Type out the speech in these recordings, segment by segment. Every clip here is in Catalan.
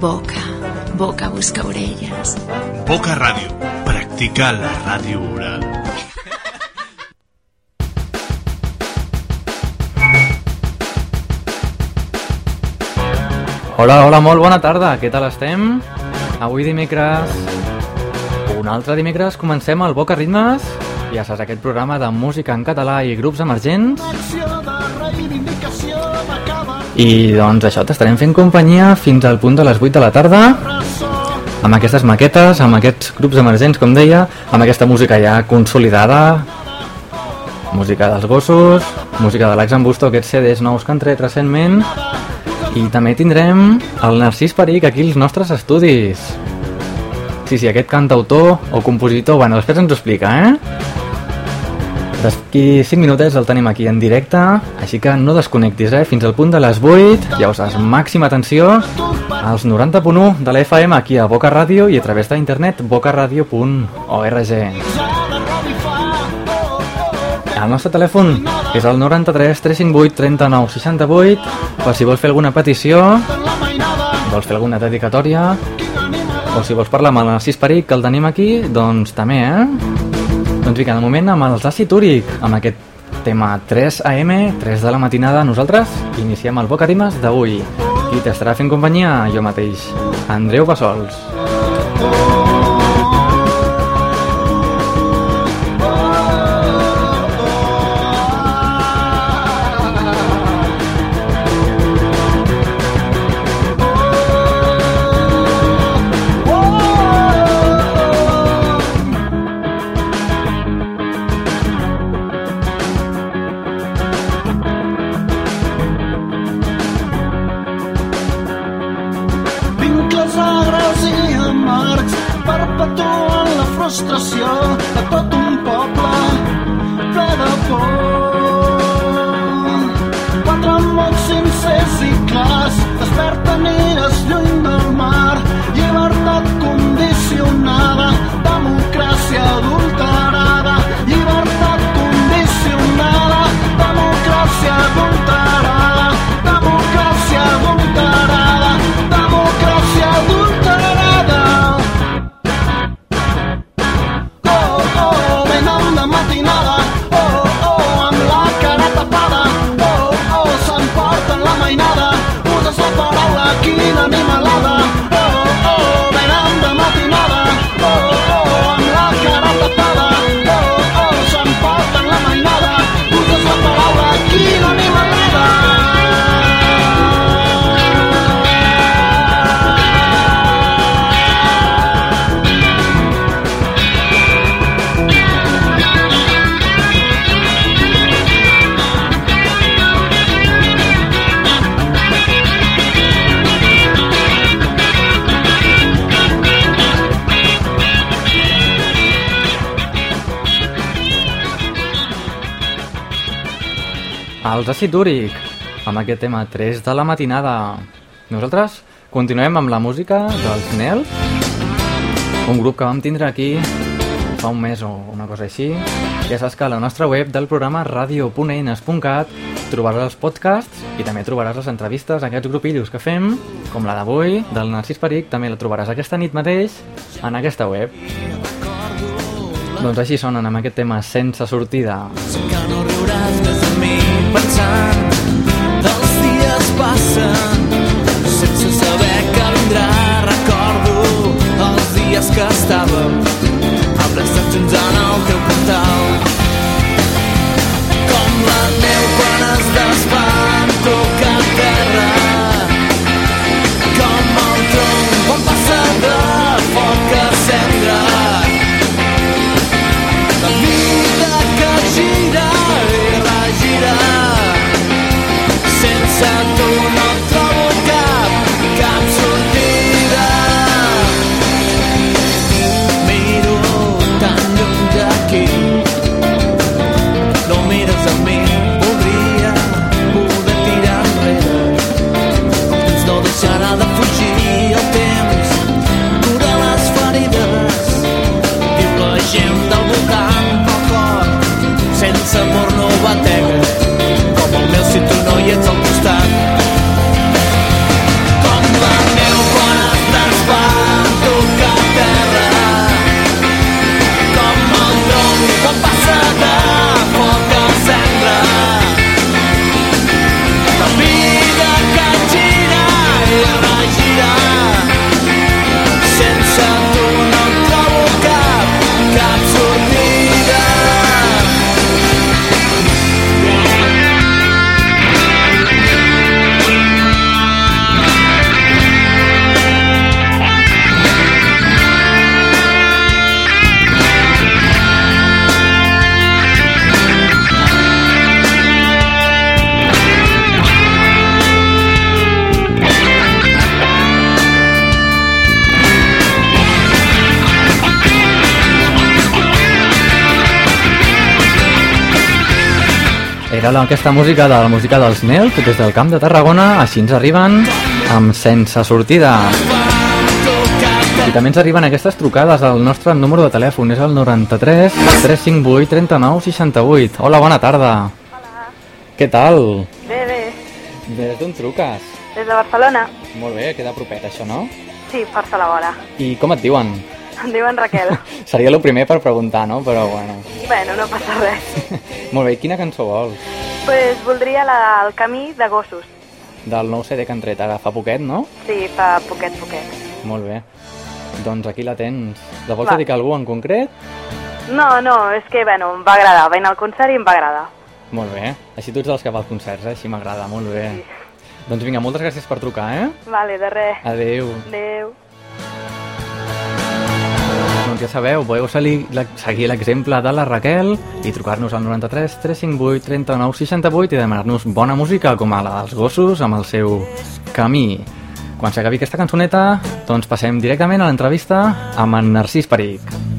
Boca, boca busca orelles. Boca Ràdio. Practica la ràdio oral. Hola, hola, molt bona tarda, què tal estem? Avui dimecres, un altre dimecres, comencem el Boca Ritmes, ja saps, aquest programa de música en català i grups emergents. I doncs això, t'estarem fent companyia fins al punt de les 8 de la tarda, amb aquestes maquetes, amb aquests grups emergents, com deia, amb aquesta música ja consolidada, música dels gossos, música de l'Ax Busto, aquests CDs nous que han tret recentment, i també tindrem el Narcís Peric aquí als nostres estudis. Sí, sí, aquest cantautor o compositor, bueno, després ens ho explica, eh? D'aquí 5 minutets el tenim aquí en directe, així que no desconnectis, eh? Fins al punt de les 8, ja ho saps, màxima atenció als 90.1 de la FM aquí a Boca Ràdio i a través d'internet bocaradio.org. El nostre telèfon és el 93 358 39 68 per si vols fer alguna petició, vols fer alguna dedicatòria o si vols parlar amb el Peric, que el tenim aquí, doncs també, eh? Doncs vinga, de moment amb els Àcid Úric, amb aquest tema 3 AM, 3 de la matinada, nosaltres iniciem el Boca Rimes d'avui. Qui t'estarà fent companyia? Jo mateix, Andreu Bassols. Vincles perpetuen la frustració de tot Els Àcid Úric, amb aquest tema 3 de la matinada. Nosaltres continuem amb la música dels Nel, un grup que vam tindre aquí fa un mes o una cosa així. Ja saps que a la nostra web del programa radio.eines.cat trobaràs els podcasts i també trobaràs les entrevistes a aquests grupillos que fem, com la d'avui, del Narcís Peric, també la trobaràs aquesta nit mateix en aquesta web. Doncs així sonen amb aquest tema sense sortida. Sé que pensant els dies passen sense saber que vindrà. Recordo els dies que estàvem amor Era la- aquesta música de la música dels Nels des del camp de Tarragona, així ens arriben amb Sense sortida. I també ens arriben aquestes trucades al nostre número de telèfon, és el 93 358 39 68. Hola, bona tarda. Què tal? Bé, bé. Des d'on truques? Des de Barcelona? Molt bé, queda propet això, no? Sí, força la vora. I com et diuen? Em diuen Raquel. Seria el primer per preguntar, no? Però bueno. bueno, no passa res. Molt bé, i quina cançó vols? pues voldria la, el camí de gossos. Del nou CD que han tret ara fa poquet, no? Sí, fa poquet, poquet. Molt bé. Doncs aquí la tens. La vols Va. dedicar a algú en concret? No, no, és que, bueno, em va agradar. Vaig anar al concert i em va agradar. Molt bé. Així tu ets dels que va als concerts, eh? Així m'agrada, molt bé. Doncs vinga, moltes gràcies per trucar, eh? Vale, de res. Adéu. Adéu. Doncs ja sabeu, podeu seguir l'exemple de la Raquel i trucar-nos al 93 358 39 68 i demanar-nos bona música com a la dels gossos amb el seu camí. Quan s'acabi aquesta cançoneta, doncs passem directament a l'entrevista amb en Narcís Peric.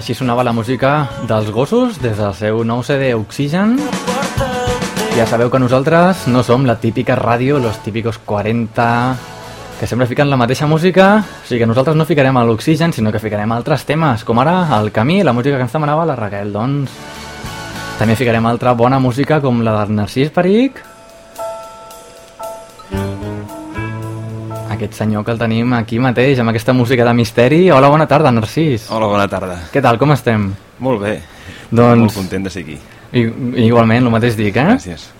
Així sonava la música dels gossos des del seu nou CD temps Ja sabeu que nosaltres no som la típica ràdio, los típicos 40, que sempre fiquen la mateixa música, o sigui que nosaltres no ficarem a l'Oxigen, sinó que ficarem altres temes, com ara el camí, la música que ens demanava la Raquel, doncs... També ficarem altra bona música com la del Narcís Peric, aquest senyor que el tenim aquí mateix, amb aquesta música de misteri. Hola, bona tarda, Narcís. Hola, bona tarda. Què tal, com estem? Molt bé. Doncs- Molt content de ser aquí. I, igualment, el mateix dic, eh? Gràcies.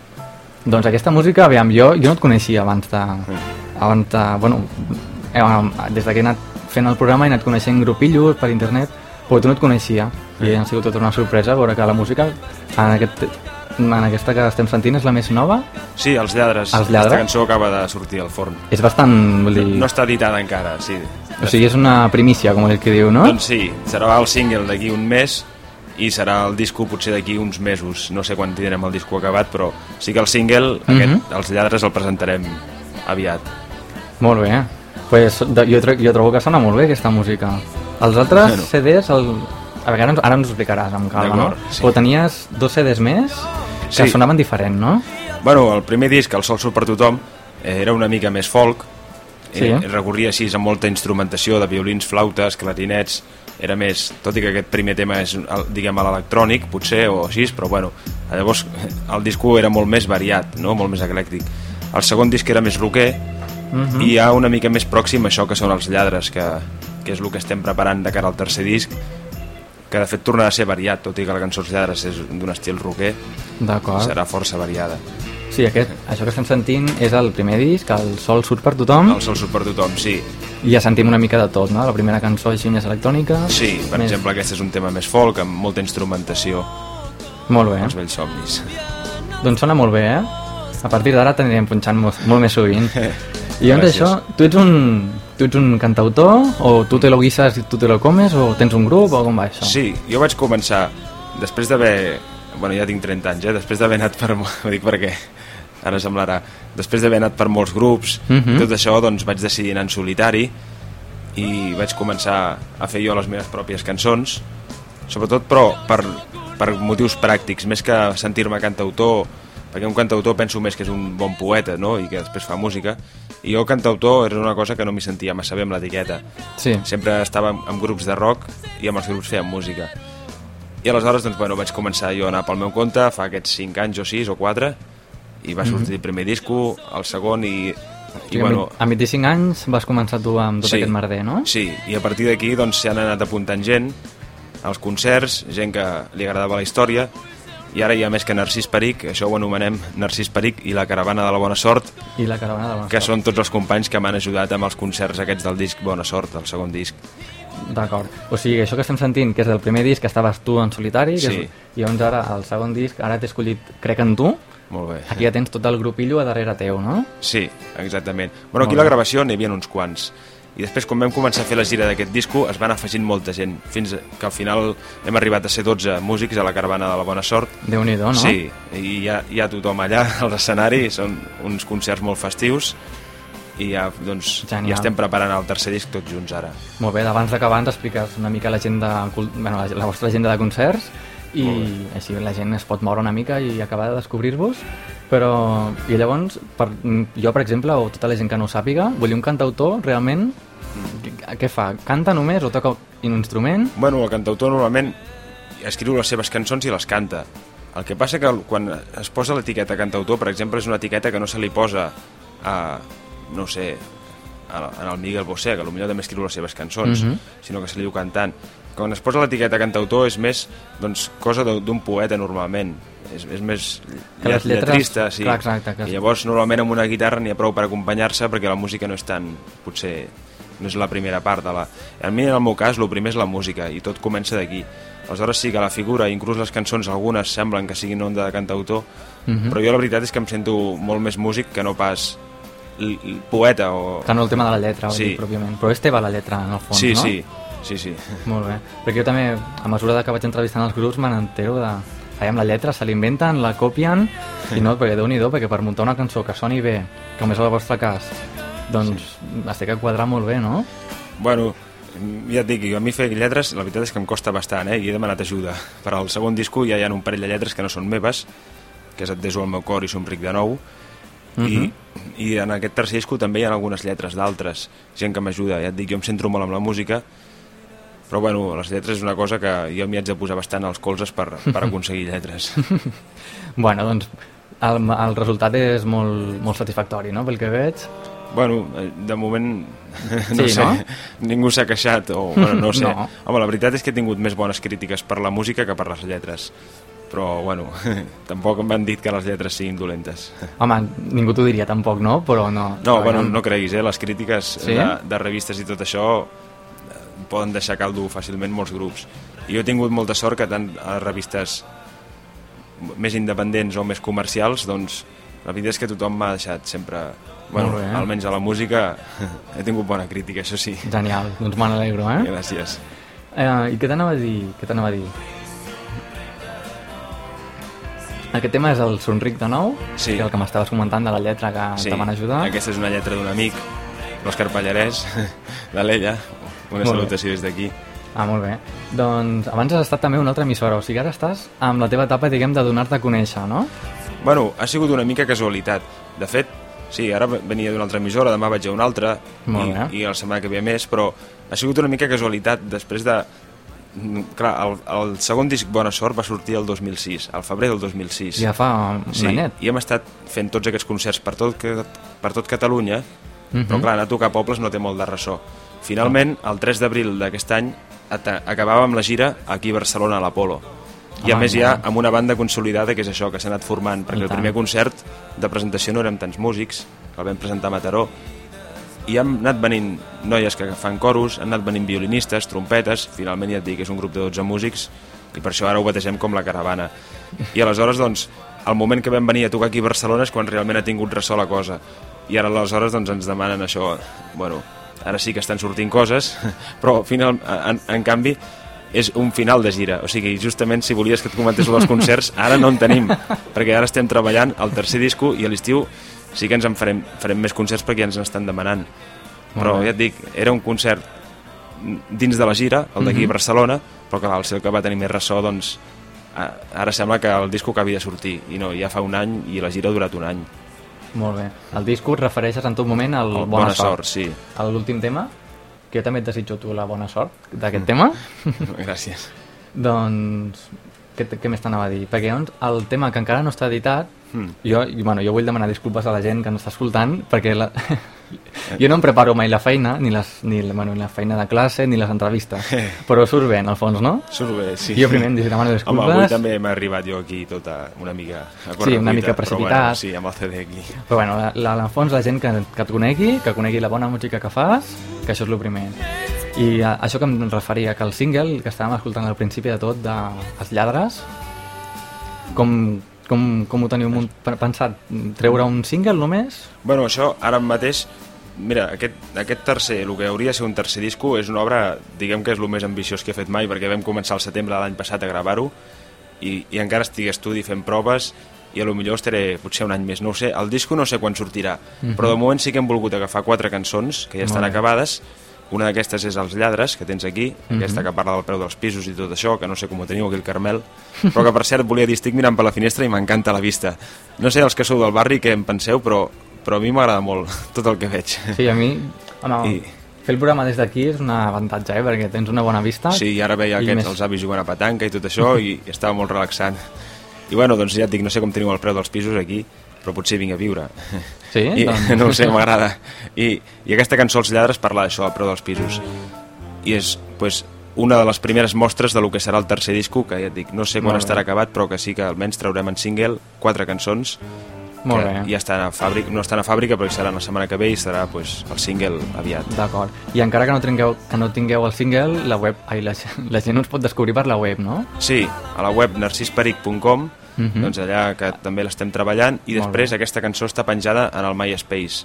Doncs aquesta música, aviam, jo, jo no et coneixia abans de... Abans de... Bueno, eh, des que he anat fent el programa he anat coneixent grupillos per internet, però tu no et coneixia. I ha sigut tota una sorpresa veure que la música, en, aquest, en aquesta que estem sentint, és la més nova. Sí, Els Lladres. Els Lladres? Aquesta cançó acaba de sortir al forn. És bastant... Vull dir, No està editada encara, sí. o sigui, és una primícia, com el que diu, no? Doncs sí, serà el single d'aquí un mes i serà el disco potser d'aquí uns mesos. No sé quan tindrem el disco acabat, però sí que el single, Mhm. aquest, Els Lladres, el presentarem aviat. Molt bé. Pues, jo, jo trobo que sona molt bé aquesta música. Els altres Bueno. CDs, el... a veure, ara, ens- ara ens ho explicaràs amb calma, no? Sí. Però tenies dos CDs més que Sí. sonaven diferent, no? Bueno, el primer disc, El sol surt per tothom, eh, era una mica més folk, Sí. eh, recorria així amb molta instrumentació de violins, flautes, clarinets, era més, tot i que aquest primer tema és, diguem, a l'electrònic, potser, o així, però bueno, llavors el disco era molt més variat, no? molt més eclèctic. El segon disc era més rocker, Mhm. i ja una mica més pròxim a això que són els lladres, que, que és el que estem preparant de cara al tercer disc, que de fet tornarà a ser variat, tot i que la cançó Els lladres és d'un estil D'acord. serà força variada. Sí, aquest, això que estem sentint és el primer disc, el Sol surt per tothom, El sol surt per tothom, sí. i ja sentim una mica de tot, no? La primera cançó així més electrònica. Sí, per més... exemple, aquest és un tema més folk, amb molta instrumentació, Molt bé. els vells somnis. Doncs sona molt bé, eh? A partir d'ara t'anirem punxant molt, molt més sovint. I llavors Gràcies. això, tu ets un, tu ets un cantautor, o tu te lo guisas i tu te lo comes, o tens un grup, o com va això? Sí, jo vaig començar, després d'haver... Bueno, ja tinc 30 anys, eh? Després d'haver anat per... Ho dic perquè ara semblarà... Després d'haver anat per molts grups, Mhm. tot això, doncs vaig decidir anar en solitari i vaig començar a fer jo les meves pròpies cançons, sobretot però per, per motius pràctics, més que sentir-me cantautor, perquè un cantautor penso més que és un bon poeta, no?, i que després fa música, i jo cantautor era una cosa que no m'hi sentia massa bé amb l'etiqueta. Sí. Sempre estava amb, grups de rock i amb els grups fèiem música. I aleshores, doncs, bueno, vaig començar jo a anar pel meu compte, fa aquests 5 anys o 6 o 4, i va sortir el primer disco, el segon, i, i I bueno, a 25 anys vas començar tu amb tot Sí. aquest merder, no? Sí, i a partir d'aquí doncs s'hi han anat apuntant gent als concerts, gent que li agradava la història, i ara hi ha més que Narcís Peric, això ho anomenem Narcís Peric i la Caravana de la Bona Sort, I la caravana de la que són tots els companys que m'han ajudat amb els concerts aquests del disc Bona Sort, el segon disc. D'acord. O sigui, això que estem sentint, que és del primer disc, que estaves tu en solitari, que Sí. és, i llavors ara, el segon disc, ara t'he escollit, crec en tu, Molt bé. aquí ja tens tot el grupillo a darrere teu, no? Sí, exactament. Bueno, aquí a la gravació n'hi havia uns quants. I després, quan vam començar a fer la gira d'aquest disco, es van afegint molta gent, fins que al final hem arribat a ser 12 músics a la caravana de la Bona Sort. déu nhi no? Sí, i hi ha, hi ha tothom allà a l'escenari, són uns concerts molt festius, i ja, doncs, Genial. ja estem preparant el tercer disc tots junts ara. Molt bé, d'abans d'acabar ens expliques una mica l'agenda, bueno, la, la vostra agenda de concerts i així la gent es pot moure una mica i acabar de descobrir-vos però, i llavors, per, jo per exemple o tota la gent que no ho sàpiga, vull dir un cantautor realment què fa? Canta només o toca un instrument? Bueno, el cantautor normalment escriu les seves cançons i les canta. El que passa que quan es posa l'etiqueta cantautor, per exemple, és una etiqueta que no se li posa a, no sé, a, a el Miguel Bosé, que potser també escriu les seves cançons, Mhm. sinó que se li diu cantant. Quan es posa l'etiqueta cantautor és més doncs, cosa d'un poeta normalment. És, és més Que les lletres- lletrista, sí. clar, exacte, que- I llavors normalment amb una guitarra n'hi ha prou per acompanyar-se perquè la música no és tan, potser, no és la primera part de la... A mi, en el meu cas, el primer és la música i tot comença d'aquí. Aleshores sí que la figura, inclús les cançons, algunes semblen que siguin onda de cantautor, Mhm. però jo la veritat és que em sento molt més músic que no pas poeta o... Que no el tema de la lletra, Sí. pròpiament. Però és teva la lletra, en el fons, sí, no? sí, sí, sí. Molt bé. Perquè jo també, a mesura que vaig entrevistant els grups, me n'entero de... Veiem la lletra, se l'inventen, la copien, i no, perquè déu nhi perquè per muntar una cançó que soni bé, com és el vostre cas, doncs sí. es té que quadrar molt bé, no? Bueno, ja et dic, jo a mi fer lletres, la veritat és que em costa bastant, eh? i he demanat ajuda. Per al segon disco ja hi ha un parell de lletres que no són meves, que és Et deso al meu cor i somric de nou, i, i en aquest tercer disco també hi ha algunes lletres d'altres, gent que m'ajuda, ja et dic, jo em centro molt amb la música, però bueno, les lletres és una cosa que jo m'hi haig de posar bastant als colzes per, per aconseguir lletres. Bueno, doncs el, el resultat és molt, molt satisfactori, no?, pel que veig. Bueno, eh, de moment no Sí, sé, no? ningú s'ha queixat o bueno, no sé. No. Home, la veritat és que he tingut més bones crítiques per la música que per les lletres. Però bueno, tampoc m'han dit que les lletres siguin dolentes. Home, ningú t'ho diria tampoc, no? Però no... No, bueno, no creguis, eh? Les crítiques Sí? de, de revistes i tot això poden deixar caldo fàcilment molts grups. I jo he tingut molta sort que tant a revistes més independents o més comercials, doncs la veritat és que tothom m'ha deixat sempre... Bueno, bé. almenys a la música he tingut bona crítica, això sí. Genial, doncs me n'alegro, eh? Gràcies. eh? I què t'anava a dir? Què t'anava a dir? Aquest tema és el Sonric de nou, Sí. que el que m'estaves comentant de la lletra que Sí, te van ajudar. aquesta és una lletra d'un amic, l'Òscar Pallarès, de l'Ella. Una Molt bé. salutació des d'aquí. Ah, molt bé. Doncs abans has estat també una altra emissora, o sigui, ara estàs amb la teva etapa, diguem, de donar-te a conèixer, no? Bueno, ha sigut una mica casualitat. De fet, sí, ara venia d'una altra emissora, demà vaig a una altra, Molt i, bé. i la setmana que ve més, però ha sigut una mica casualitat després de... Clar, el, el segon disc Bona Sort va sortir el 2006, al febrer del 2006. Ja fa un Sí, anyet. i hem estat fent tots aquests concerts per tot, per tot Catalunya, Mhm. però clar, anar a tocar pobles no té molt de ressò. Finalment, el 3 d'abril d'aquest any, acabàvem la gira aquí a Barcelona, a l'Apolo. I a més ja amb una banda consolidada, que és això, que s'ha anat formant, perquè el primer concert de presentació no érem tants músics, el vam presentar a Mataró, i han anat venint noies que fan coros, han anat venint violinistes, trompetes, finalment ja et dic, és un grup de 12 músics, i per això ara ho bategem com la caravana. I aleshores, doncs, el moment que vam venir a tocar aquí a Barcelona és quan realment ha tingut ressò la cosa. I ara aleshores doncs, ens demanen això, bueno, ara sí que estan sortint coses, però final, en, en canvi és un final de gira, o sigui, justament si volies que et comentés dels concerts, ara no en tenim, perquè ara estem treballant el tercer disco i a l'estiu sí que ens en farem, farem més concerts perquè ja ens n'estan demanant. Però ja et dic, era un concert dins de la gira, el d'aquí a Barcelona, però clar, el seu que va tenir més ressò, doncs ara sembla que el disco acabi de sortir, i no, ja fa un any i la gira ha durat un any. Molt bé. El disco et refereixes en tot moment al Bona, Bona Sort, sí. A l'últim tema, que jo també et desitjo tu la bona sort Mm. d'aquest tema. Gràcies. Doncs, què, què més t'anava a dir? Perquè llavors, el tema que encara no està editat, Mm. jo, bueno, jo vull demanar disculpes a la gent que no està escoltant, perquè la... jo no em preparo mai la feina, ni, les, ni, bueno, ni la feina de classe, ni les entrevistes, però surt bé, en el fons, no? Surt bé, sí. Jo primer em demano disculpes. Home, avui també m'ha arribat jo aquí tota una mica a Sí, una mica correcuita, però precipitat. Bueno, sí, amb el CD aquí. Però bueno, la, la, en el fons la gent que, que et conegui, que conegui la bona música que fas, que això és el primer. I a, això que em referia, que el single que estàvem escoltant al principi de tot, de Els lladres, com, com, com ho teniu pensat? Treure un single només? Bueno, això ara mateix, mira, aquest, aquest tercer, el que hauria de ser un tercer disco, és una obra, diguem que és el més ambiciós que he fet mai, perquè vam començar al setembre de l'any passat a gravar-ho, i, i encara estic a estudi fent proves, i a lo millor estaré potser un any més, no ho sé. El disco no sé quan sortirà, però de moment sí que hem volgut agafar quatre cançons, que ja estan acabades, una d'aquestes és Els lladres, que tens aquí, aquesta que parla del preu dels pisos i tot això, que no sé com ho teniu aquí al Carmel, però que per cert volia dir, estic mirant per la finestra i m'encanta la vista. No sé els que sou del barri què en penseu, però, però a mi m'agrada molt tot el que veig. Sí, a mi... Home, I- fer el programa des d'aquí és un avantatge, eh? perquè tens una bona vista. Sí, i ara veia I aquests, més- els avis jugant a petanca i tot això, i, i estava molt relaxant. I bueno, doncs ja et dic, no sé com teniu el preu dels pisos aquí, però potser vinc a viure. Sí? I, Doncs- no ho sé, m'agrada. I, I aquesta cançó, Els lladres, parla d'això, el preu dels pisos. I és, pues, una de les primeres mostres de lo que serà el tercer disco, que ja et dic, no sé quan estarà acabat, però que sí que almenys traurem en single quatre cançons Molt bé. ja estan a fàbrica, no estan a fàbrica perquè serà la setmana que ve i serà pues, el single aviat. D'acord. I encara que no tingueu, que no tingueu el single, la web, ai, la, la gent us pot descobrir per la web, no? Sí, a la web narcisperic.com, Mhm. doncs allà que també l'estem treballant, i Molt després bé. aquesta cançó està penjada en el MySpace,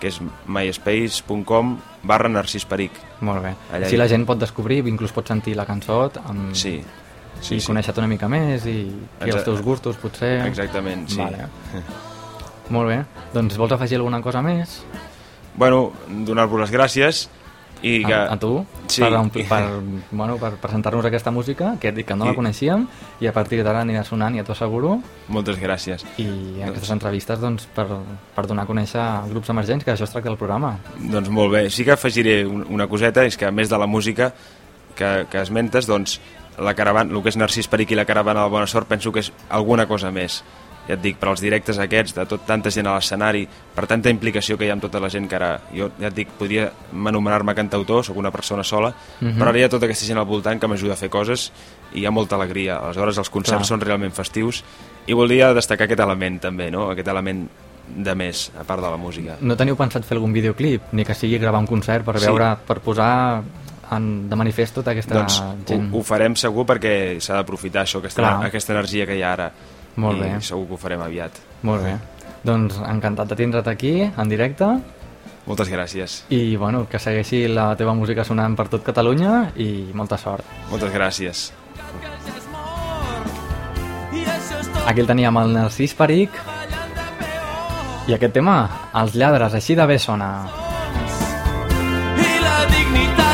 que és myspace.com barra narcisperic. Molt bé. Allà Així hi- la gent pot descobrir, inclús pot sentir la cançó amb... Sí, sí, i sí. conèixer-te una mica més i, i els teus gustos, potser. Exactament, sí. Vale. Molt bé. Doncs vols afegir alguna cosa més? Bueno, donar-vos les gràcies i que... A, a tu? Sí. Per, per, bueno, per presentar-nos aquesta música, que et dic que no I- la coneixíem, i a partir d'ara anirà sonant, ja t'ho asseguro, Moltes gràcies. i aquestes entrevistes doncs, per, per donar a conèixer grups emergents, que això es tracta del programa. Doncs molt bé. Sí que afegiré un- una coseta, és que a més de la música que, que esmentes, doncs la caravana, el que és Narcís Peric i la caravana de Bona Sort penso que és alguna cosa més. Ja et dic, per als directes aquests, de tot, tanta gent a l'escenari, per tanta implicació que hi ha amb tota la gent que ara, jo ja et dic, podria anomenar-me cantautor, sóc una persona sola, Mhm. però ara hi ha tota aquesta gent al voltant que m'ajuda a fer coses i hi ha molta alegria. Aleshores els concerts Clar. són realment festius i volia destacar aquest element també, no? aquest element de més, a part de la música. No teniu pensat fer algun videoclip, ni que sigui gravar un concert per Sí. veure, per posar en, de manifest tota aquesta doncs gent? ho, ho farem segur perquè s'ha d'aprofitar això, aquesta, Clar. aquesta energia que hi ha ara molt bé. segur que ho farem aviat. Molt bé. Doncs encantat de tindre't aquí, en directe. Moltes gràcies. I bueno, que segueixi la teva música sonant per tot Catalunya i molta sort. Moltes gràcies. Aquí el teníem el Narcís Peric i aquest tema, Els lladres, així de bé sona. I la dignitat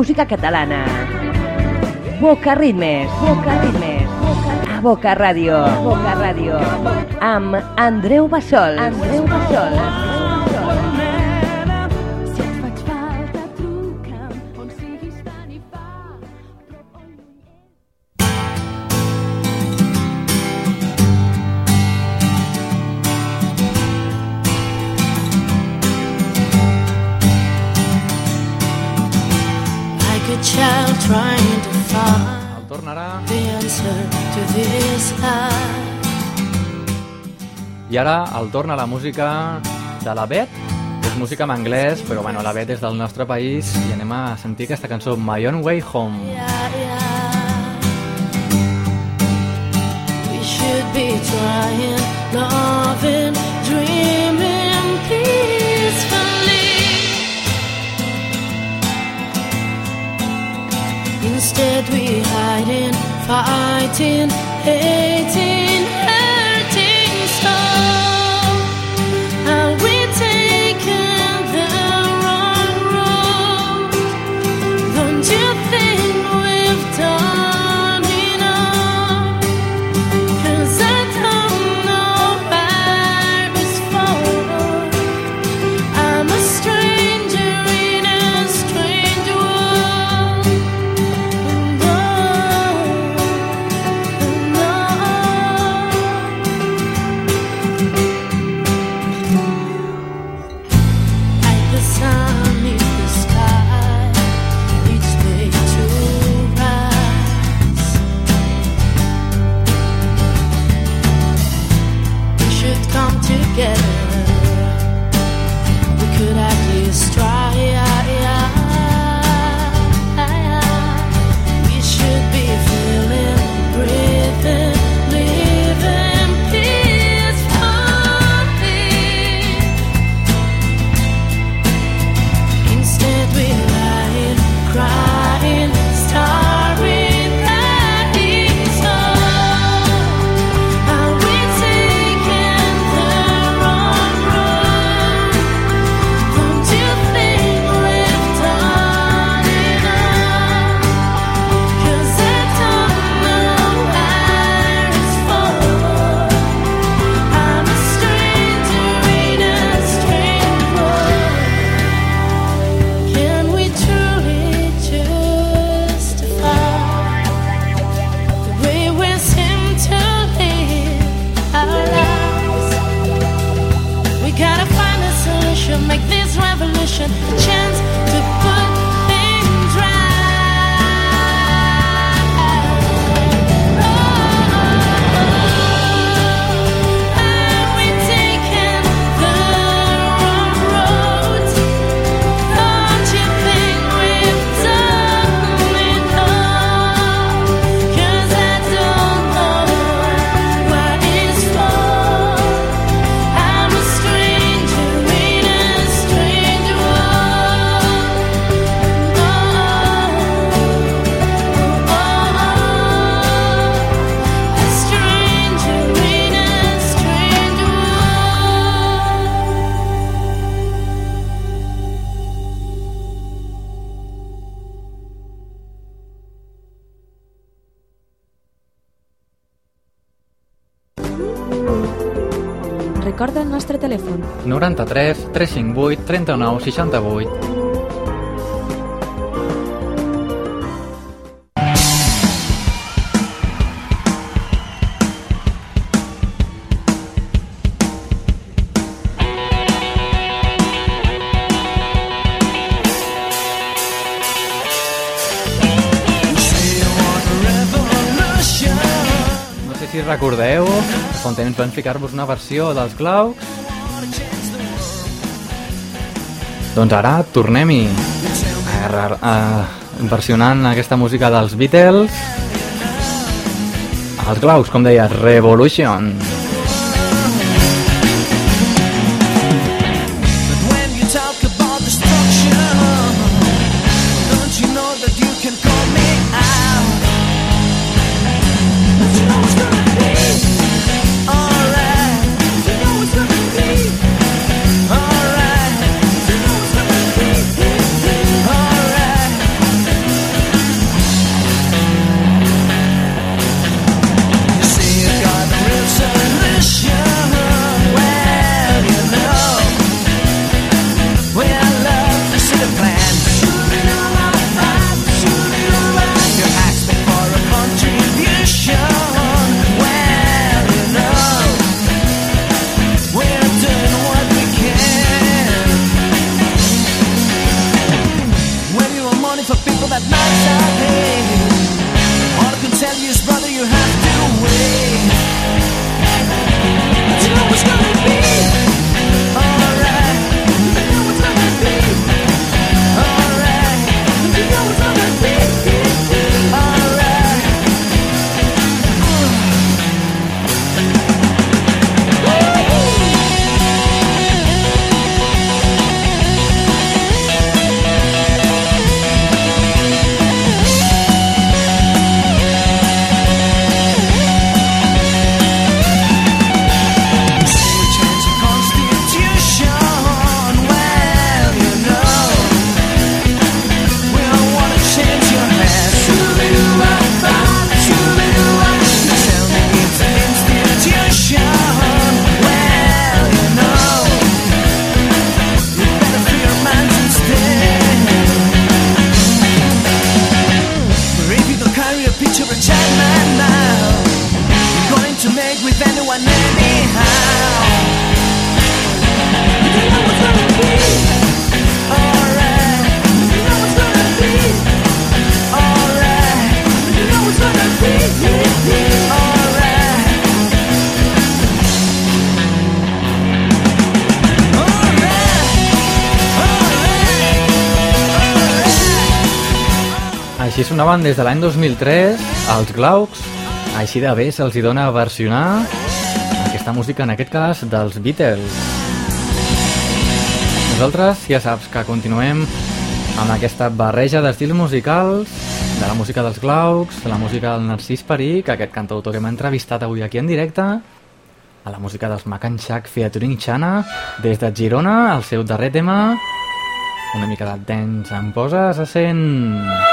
música catalana. Boca Ritmes, Boca Ritmes, a Boca Ràdio, Boca Ràdio, amb Andreu Bassols. Andreu Bassols. I ara el torna a la música de la Bet. És música en anglès, però bueno, la Bet és del nostre país i anem a sentir aquesta cançó My Own Way Home. Yeah, yeah. We should be trying, loving, dreaming peacefully Instead we hiding, fighting, hating 93 358 39 68. recordeu, fa un temps vam ficar-vos una versió dels Glaucs Doncs ara tornem-hi. Eh, eh, versionant aquesta música dels Beatles. Els Glaus, com deia, Revolution Revolution. sonaven des de l'any 2003 als Glaucs. Així de bé se'ls hi dona versionar aquesta música, en aquest cas, dels Beatles. Nosaltres, ja saps que continuem amb aquesta barreja d'estils musicals, de la música dels Glaucs, de la música del Narcís Peric, aquest cantautor que m'ha entrevistat avui aquí en directe, a la música dels Macan Chac featuring Chana des de Girona, el seu darrer tema una mica de dents em poses a 100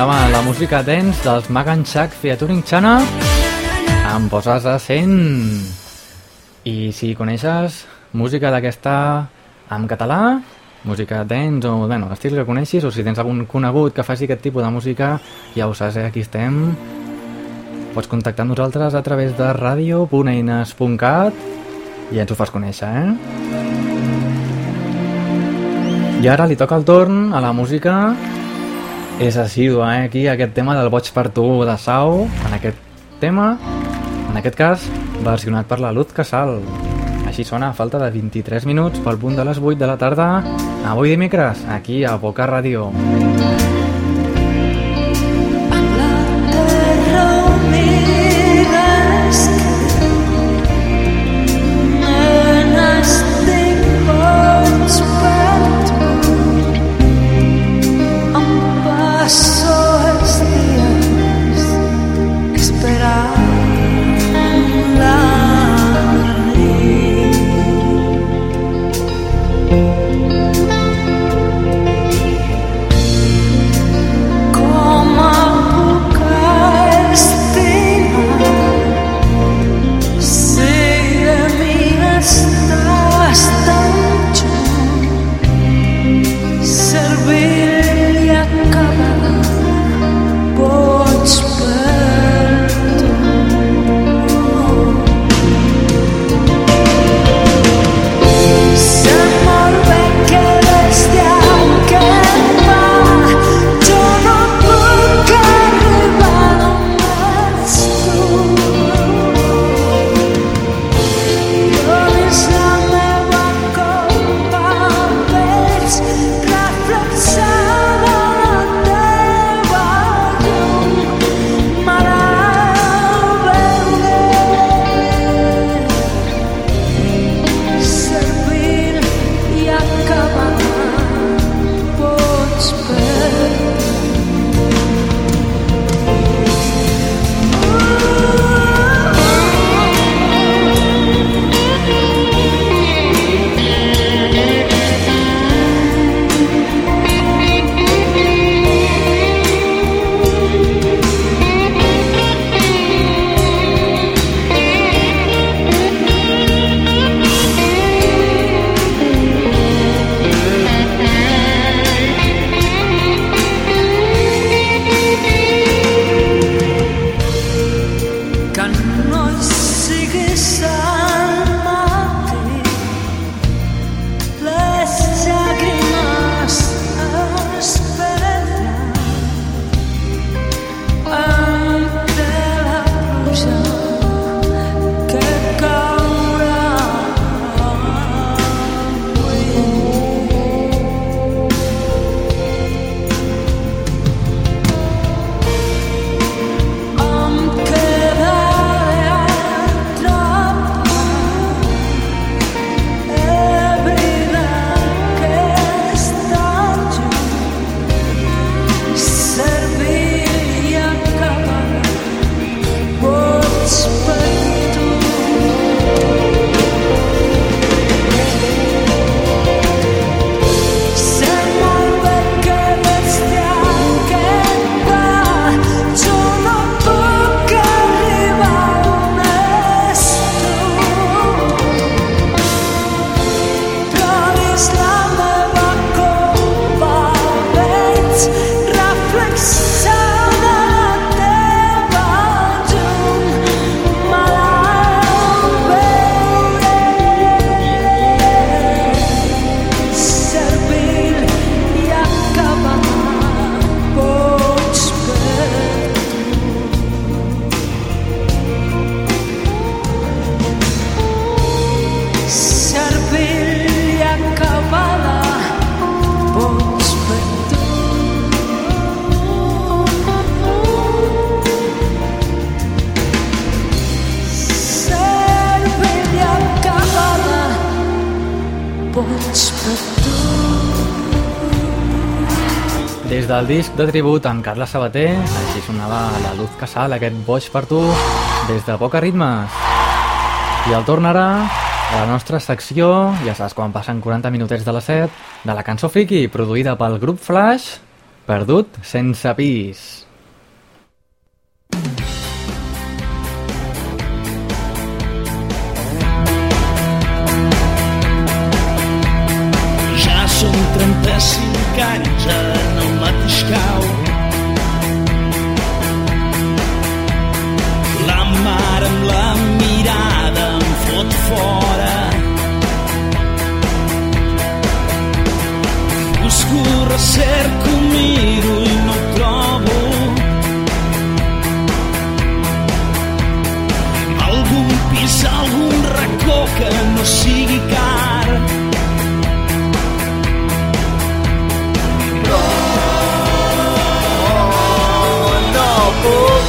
Sonava la música dance dels Magan Shack featuring Chana em poses a 100 i si coneixes música d'aquesta en català música dance o bueno, estil que coneixis o si tens algun conegut que faci aquest tipus de música ja ho saps, eh? aquí estem pots contactar amb nosaltres a través de radio.eines.cat i ens ho fas conèixer eh? i ara li toca el torn a la música és assídua, eh? Aquí, aquest tema del Boig per tu de Sau, en aquest tema, en aquest cas, versionat per la Luz Casal. Així sona a falta de 23 minuts pel punt de les 8 de la tarda, avui dimecres, aquí a Boca Ràdio. De tribut amb Carla Sabater, així sonava la Luz Casal, aquest boig per tu, des de Poca Ritmes. I el tornarà a la nostra secció, ja saps quan passen 40 minutets de les 7, de la cançó friki, produïda pel grup Flash, Perdut sense pis. Busco, recerco, miro i no ho trobo. Algun pis, algun racó que no sigui car. no puc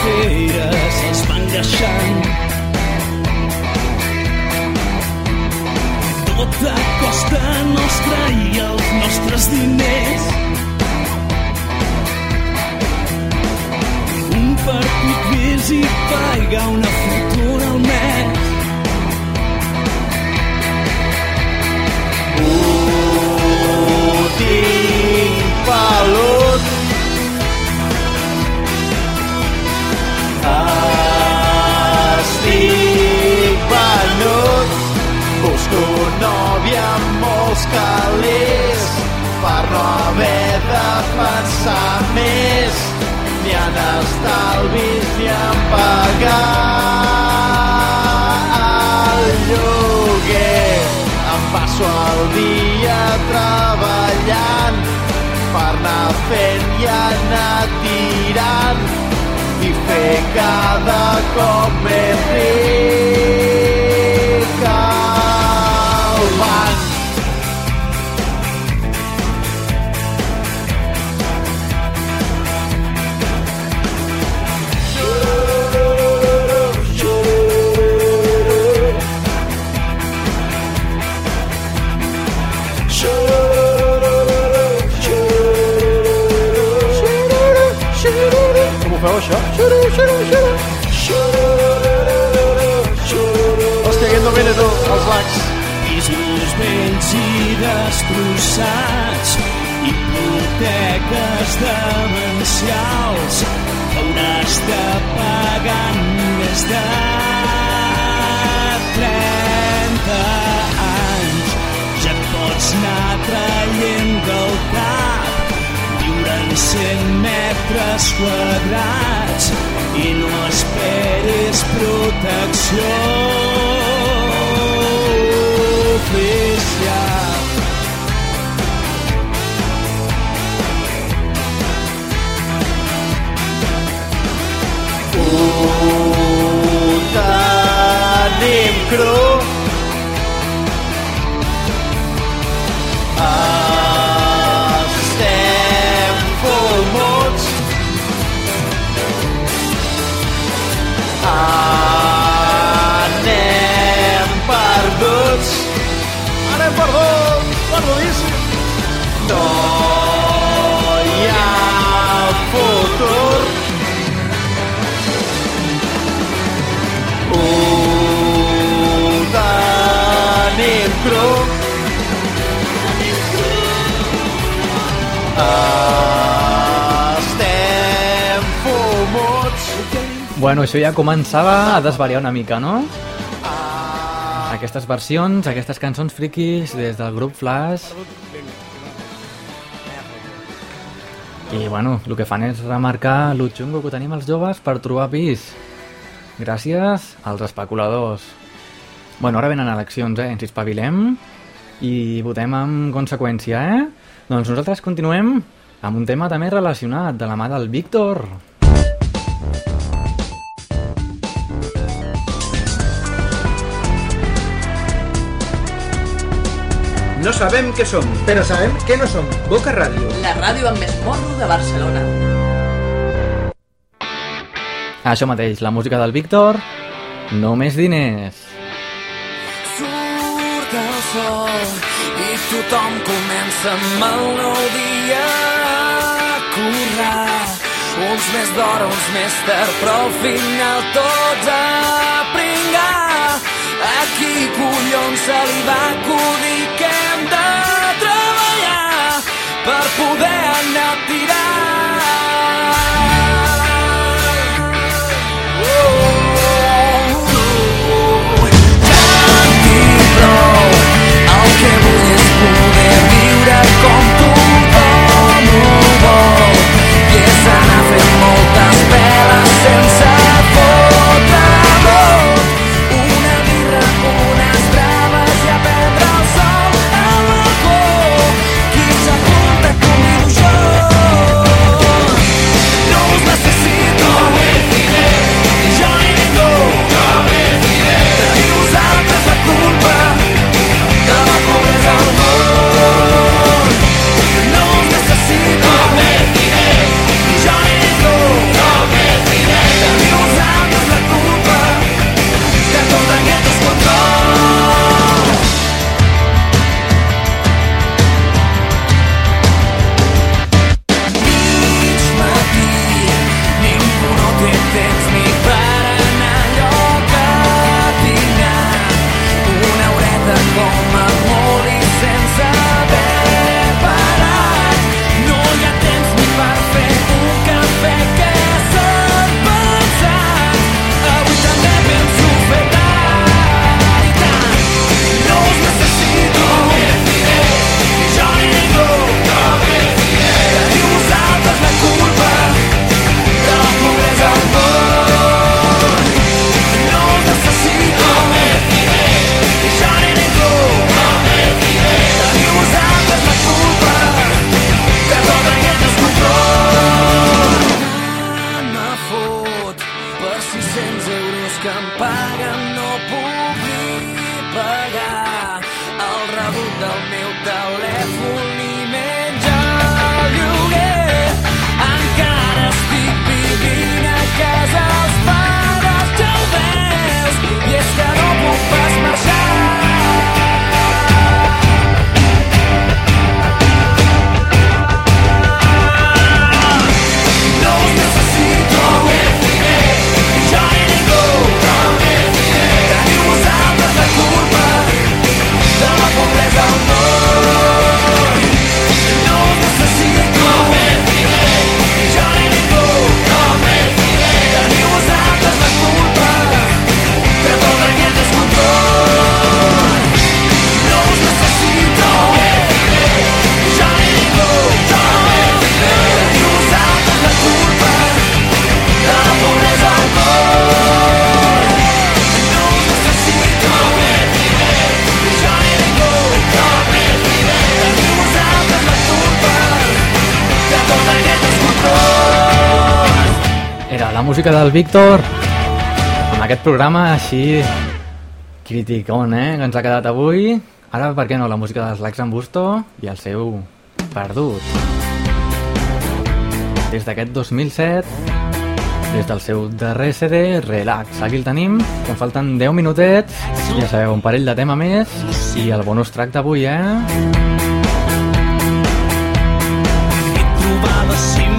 cartera se'ls va engaixant tot a costa nostra i els nostres diners. Un partit més i pagar una futura al mes. Ho tinc calés per no haver de pensar més. Ni en estalvis ni en pagar el lloguer. Em passo el dia treballant per anar fent i anar tirant i fer cada cop més ric Hòstia, aquest no viene els lacs. pisos vells i destrossats hipoteques demencials hauràs de pagar en més de 30 anys ja et pots anar traient del cap 100 metres quadrats i no esperis protecció oficial. Ho tenim cru. Anem perduts, perdudíssims. No hi ha futur. Ho tenim cru. Estem fumuts. Bueno, això ja començava a desvariar una mica, no? Aquestes versions, aquestes cançons friquis des del grup Flash... I bueno, el que fan és remarcar lo xungo que tenim els joves per trobar pis. Gràcies als especuladors. Bueno, ara venen eleccions, eh? Ens espavilem i votem en conseqüència, eh? Doncs nosaltres continuem amb un tema també relacionat de la mà del Víctor. els No sabem què som. Però sabem què no som. Boca Ràdio. La ràdio amb més morro de Barcelona. Això mateix, la música del Víctor, només diners. Surt el sol i tothom comença amb el nou dia a currar. Uns més d'hora, uns més tard, però al final tots a pringar. A qui collons se li va acudir que per poder anar tirant. música del Víctor. Amb aquest programa així criticón, eh, que ens ha quedat avui. Ara per què no, la música dels Lacs en Busto i el seu perdut. Des d'aquest 2007 des del seu darrer CD Relax, aquí el tenim que en falten 10 minutets. Ja sabeu, un parell de tema més. I el bonus track d'avui, eh? He trobat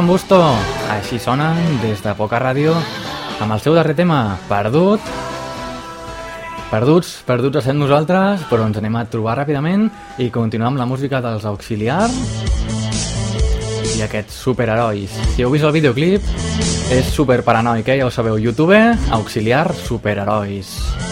Sambusto. Així sonen des de Poca Ràdio amb el seu darrer tema, Perdut. Perduts, perduts essent nosaltres, però ens anem a trobar ràpidament i continuem amb la música dels auxiliars i aquests superherois. Si heu vist el videoclip, és super paranoic, eh? ja ho sabeu, YouTube, auxiliar superherois. És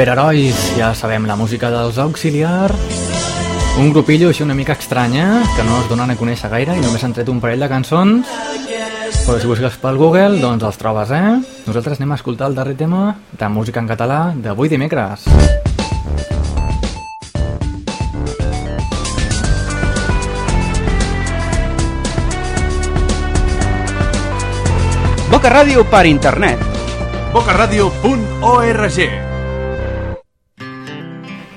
Superherois, ja sabem, la música dels auxiliar. Un grupillo així una mica estranya, que no es donen a conèixer gaire i només han tret un parell de cançons. Però si busques pel Google, doncs els trobes, eh? Nosaltres anem a escoltar el darrer tema de música en català d'avui dimecres. Boca Ràdio per internet. bocaradio.org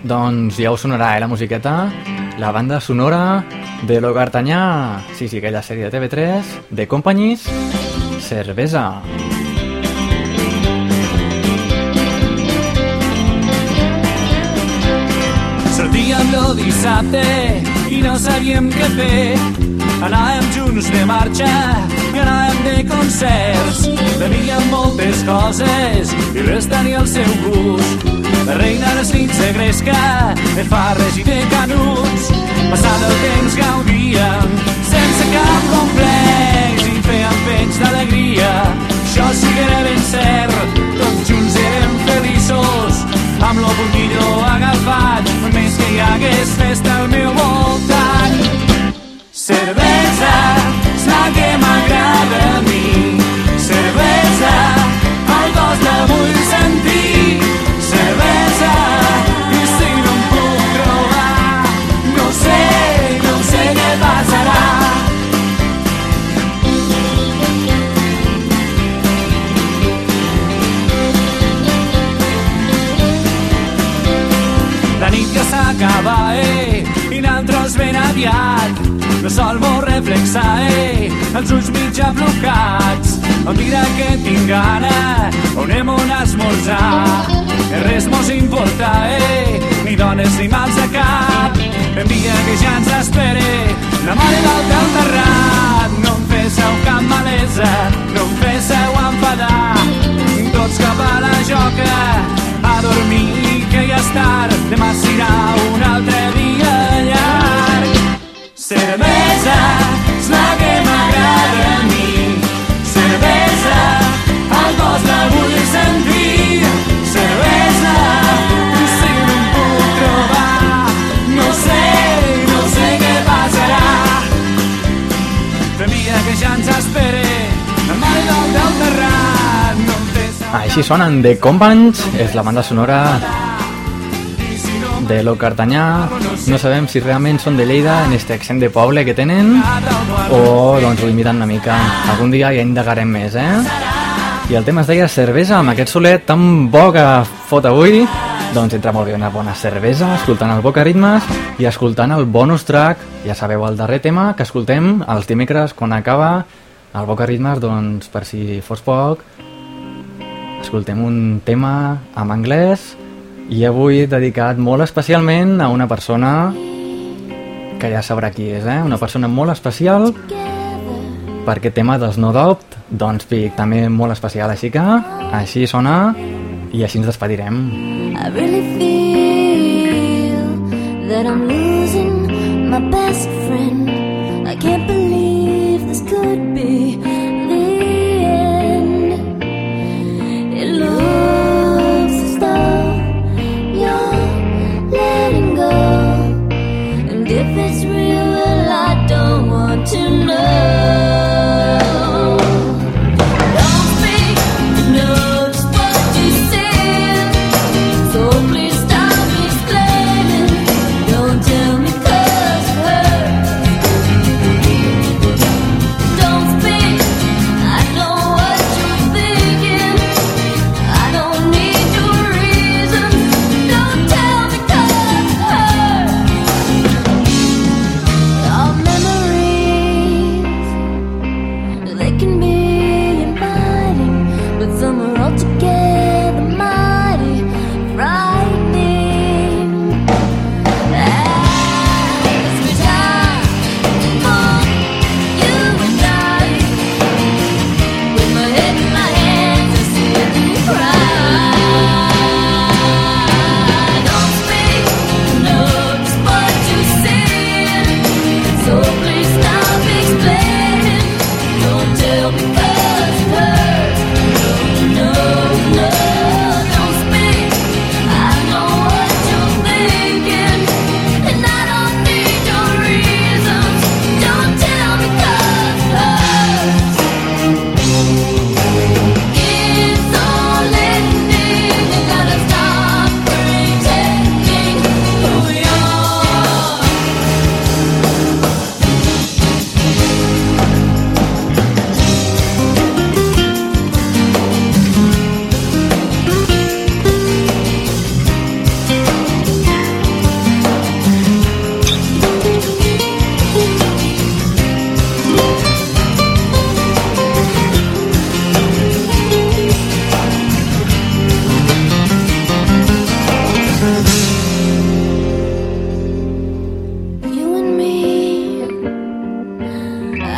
Doncs ja us sonarà, eh, la musiqueta. La banda sonora de Lo Cartanyà. Sí, sí, aquella sèrie de TV3, de Companyis, Cervesa. Sortíem el dissabte i no sabíem què fer. Anàvem junts de marxa i anàvem de concerts. Bevíem moltes coses i res tenia el seu gust. La reina dels nits de gresca, de farres i de canuts. Passant el temps gaudíem sense cap complex i fèiem peix d'alegria. Això sí que era ben cert, tots junts érem feliços amb lo puntillo agafat, per més que hi hagués festa al meu voltant. Cervesa és la que m'agrada a mi. El sol vol reflexar, eh, els ulls mitja blocats. Oh, mira que tinc gana, on anem on esmorzar. Que res mos importa, eh, ni dones ni mals de cap. Envia que ja ens espere, la mare al terrat. No em féssiu cap malesa, no em féssiu enfadar. Tots cap a la joca, a dormir, que ja és tard. Demà serà un Així sonen The Companys, és la banda sonora de Lo Cartanyà. No sabem si realment són de Lleida, en este accent de poble que tenen, o doncs ho imiten una mica. Algun dia ja indagarem més, eh? I el tema es deia cervesa, amb aquest solet tan bo que fot avui, doncs entra molt bé una bona cervesa, escoltant el Boca Ritmes i escoltant el bonus track, ja sabeu, el darrer tema que escoltem els dimecres quan acaba el Boca Ritmes, doncs per si fos poc, escoltem un tema en anglès i avui dedicat molt especialment a una persona que ja sabrà qui és, eh? Una persona molt especial per aquest tema dels No Doubt, doncs Vic, també molt especial, així que així sona i així ens despedirem. I really feel that I'm losing my best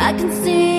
I can see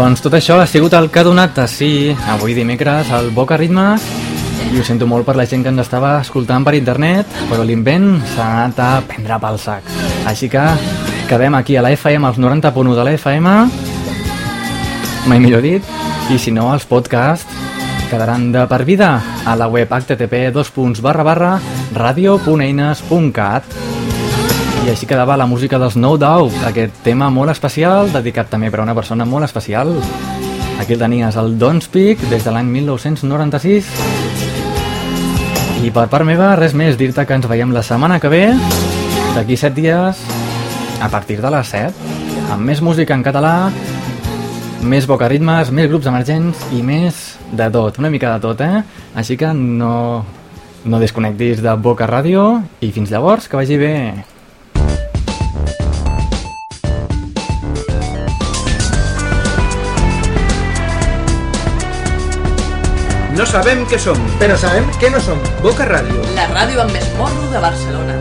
Doncs tot això ha sigut el que ha donat a sí avui dimecres al Boca Ritmes i ho sento molt per la gent que ens estava escoltant per internet, però l'invent s'ha anat a prendre pel sac. Així que quedem aquí a la FM, als 90.1 de la FM, mai millor dit, i si no, els podcasts quedaran de per vida a la web http radio.eines.cat i així quedava la música dels No Doubt, aquest tema molt especial, dedicat també per a una persona molt especial. Aquí el tenies, el Don't Speak, des de l'any 1996. I per part meva, res més, dir-te que ens veiem la setmana que ve, d'aquí 7 dies, a partir de les 7, amb més música en català, més bocaritmes, més grups emergents i més de tot, una mica de tot, eh? Així que no, no desconnectis de Boca Ràdio i fins llavors, que vagi bé. No sabem què som, però sabem que no som. Boca Ràdio. La ràdio amb morro de Barcelona.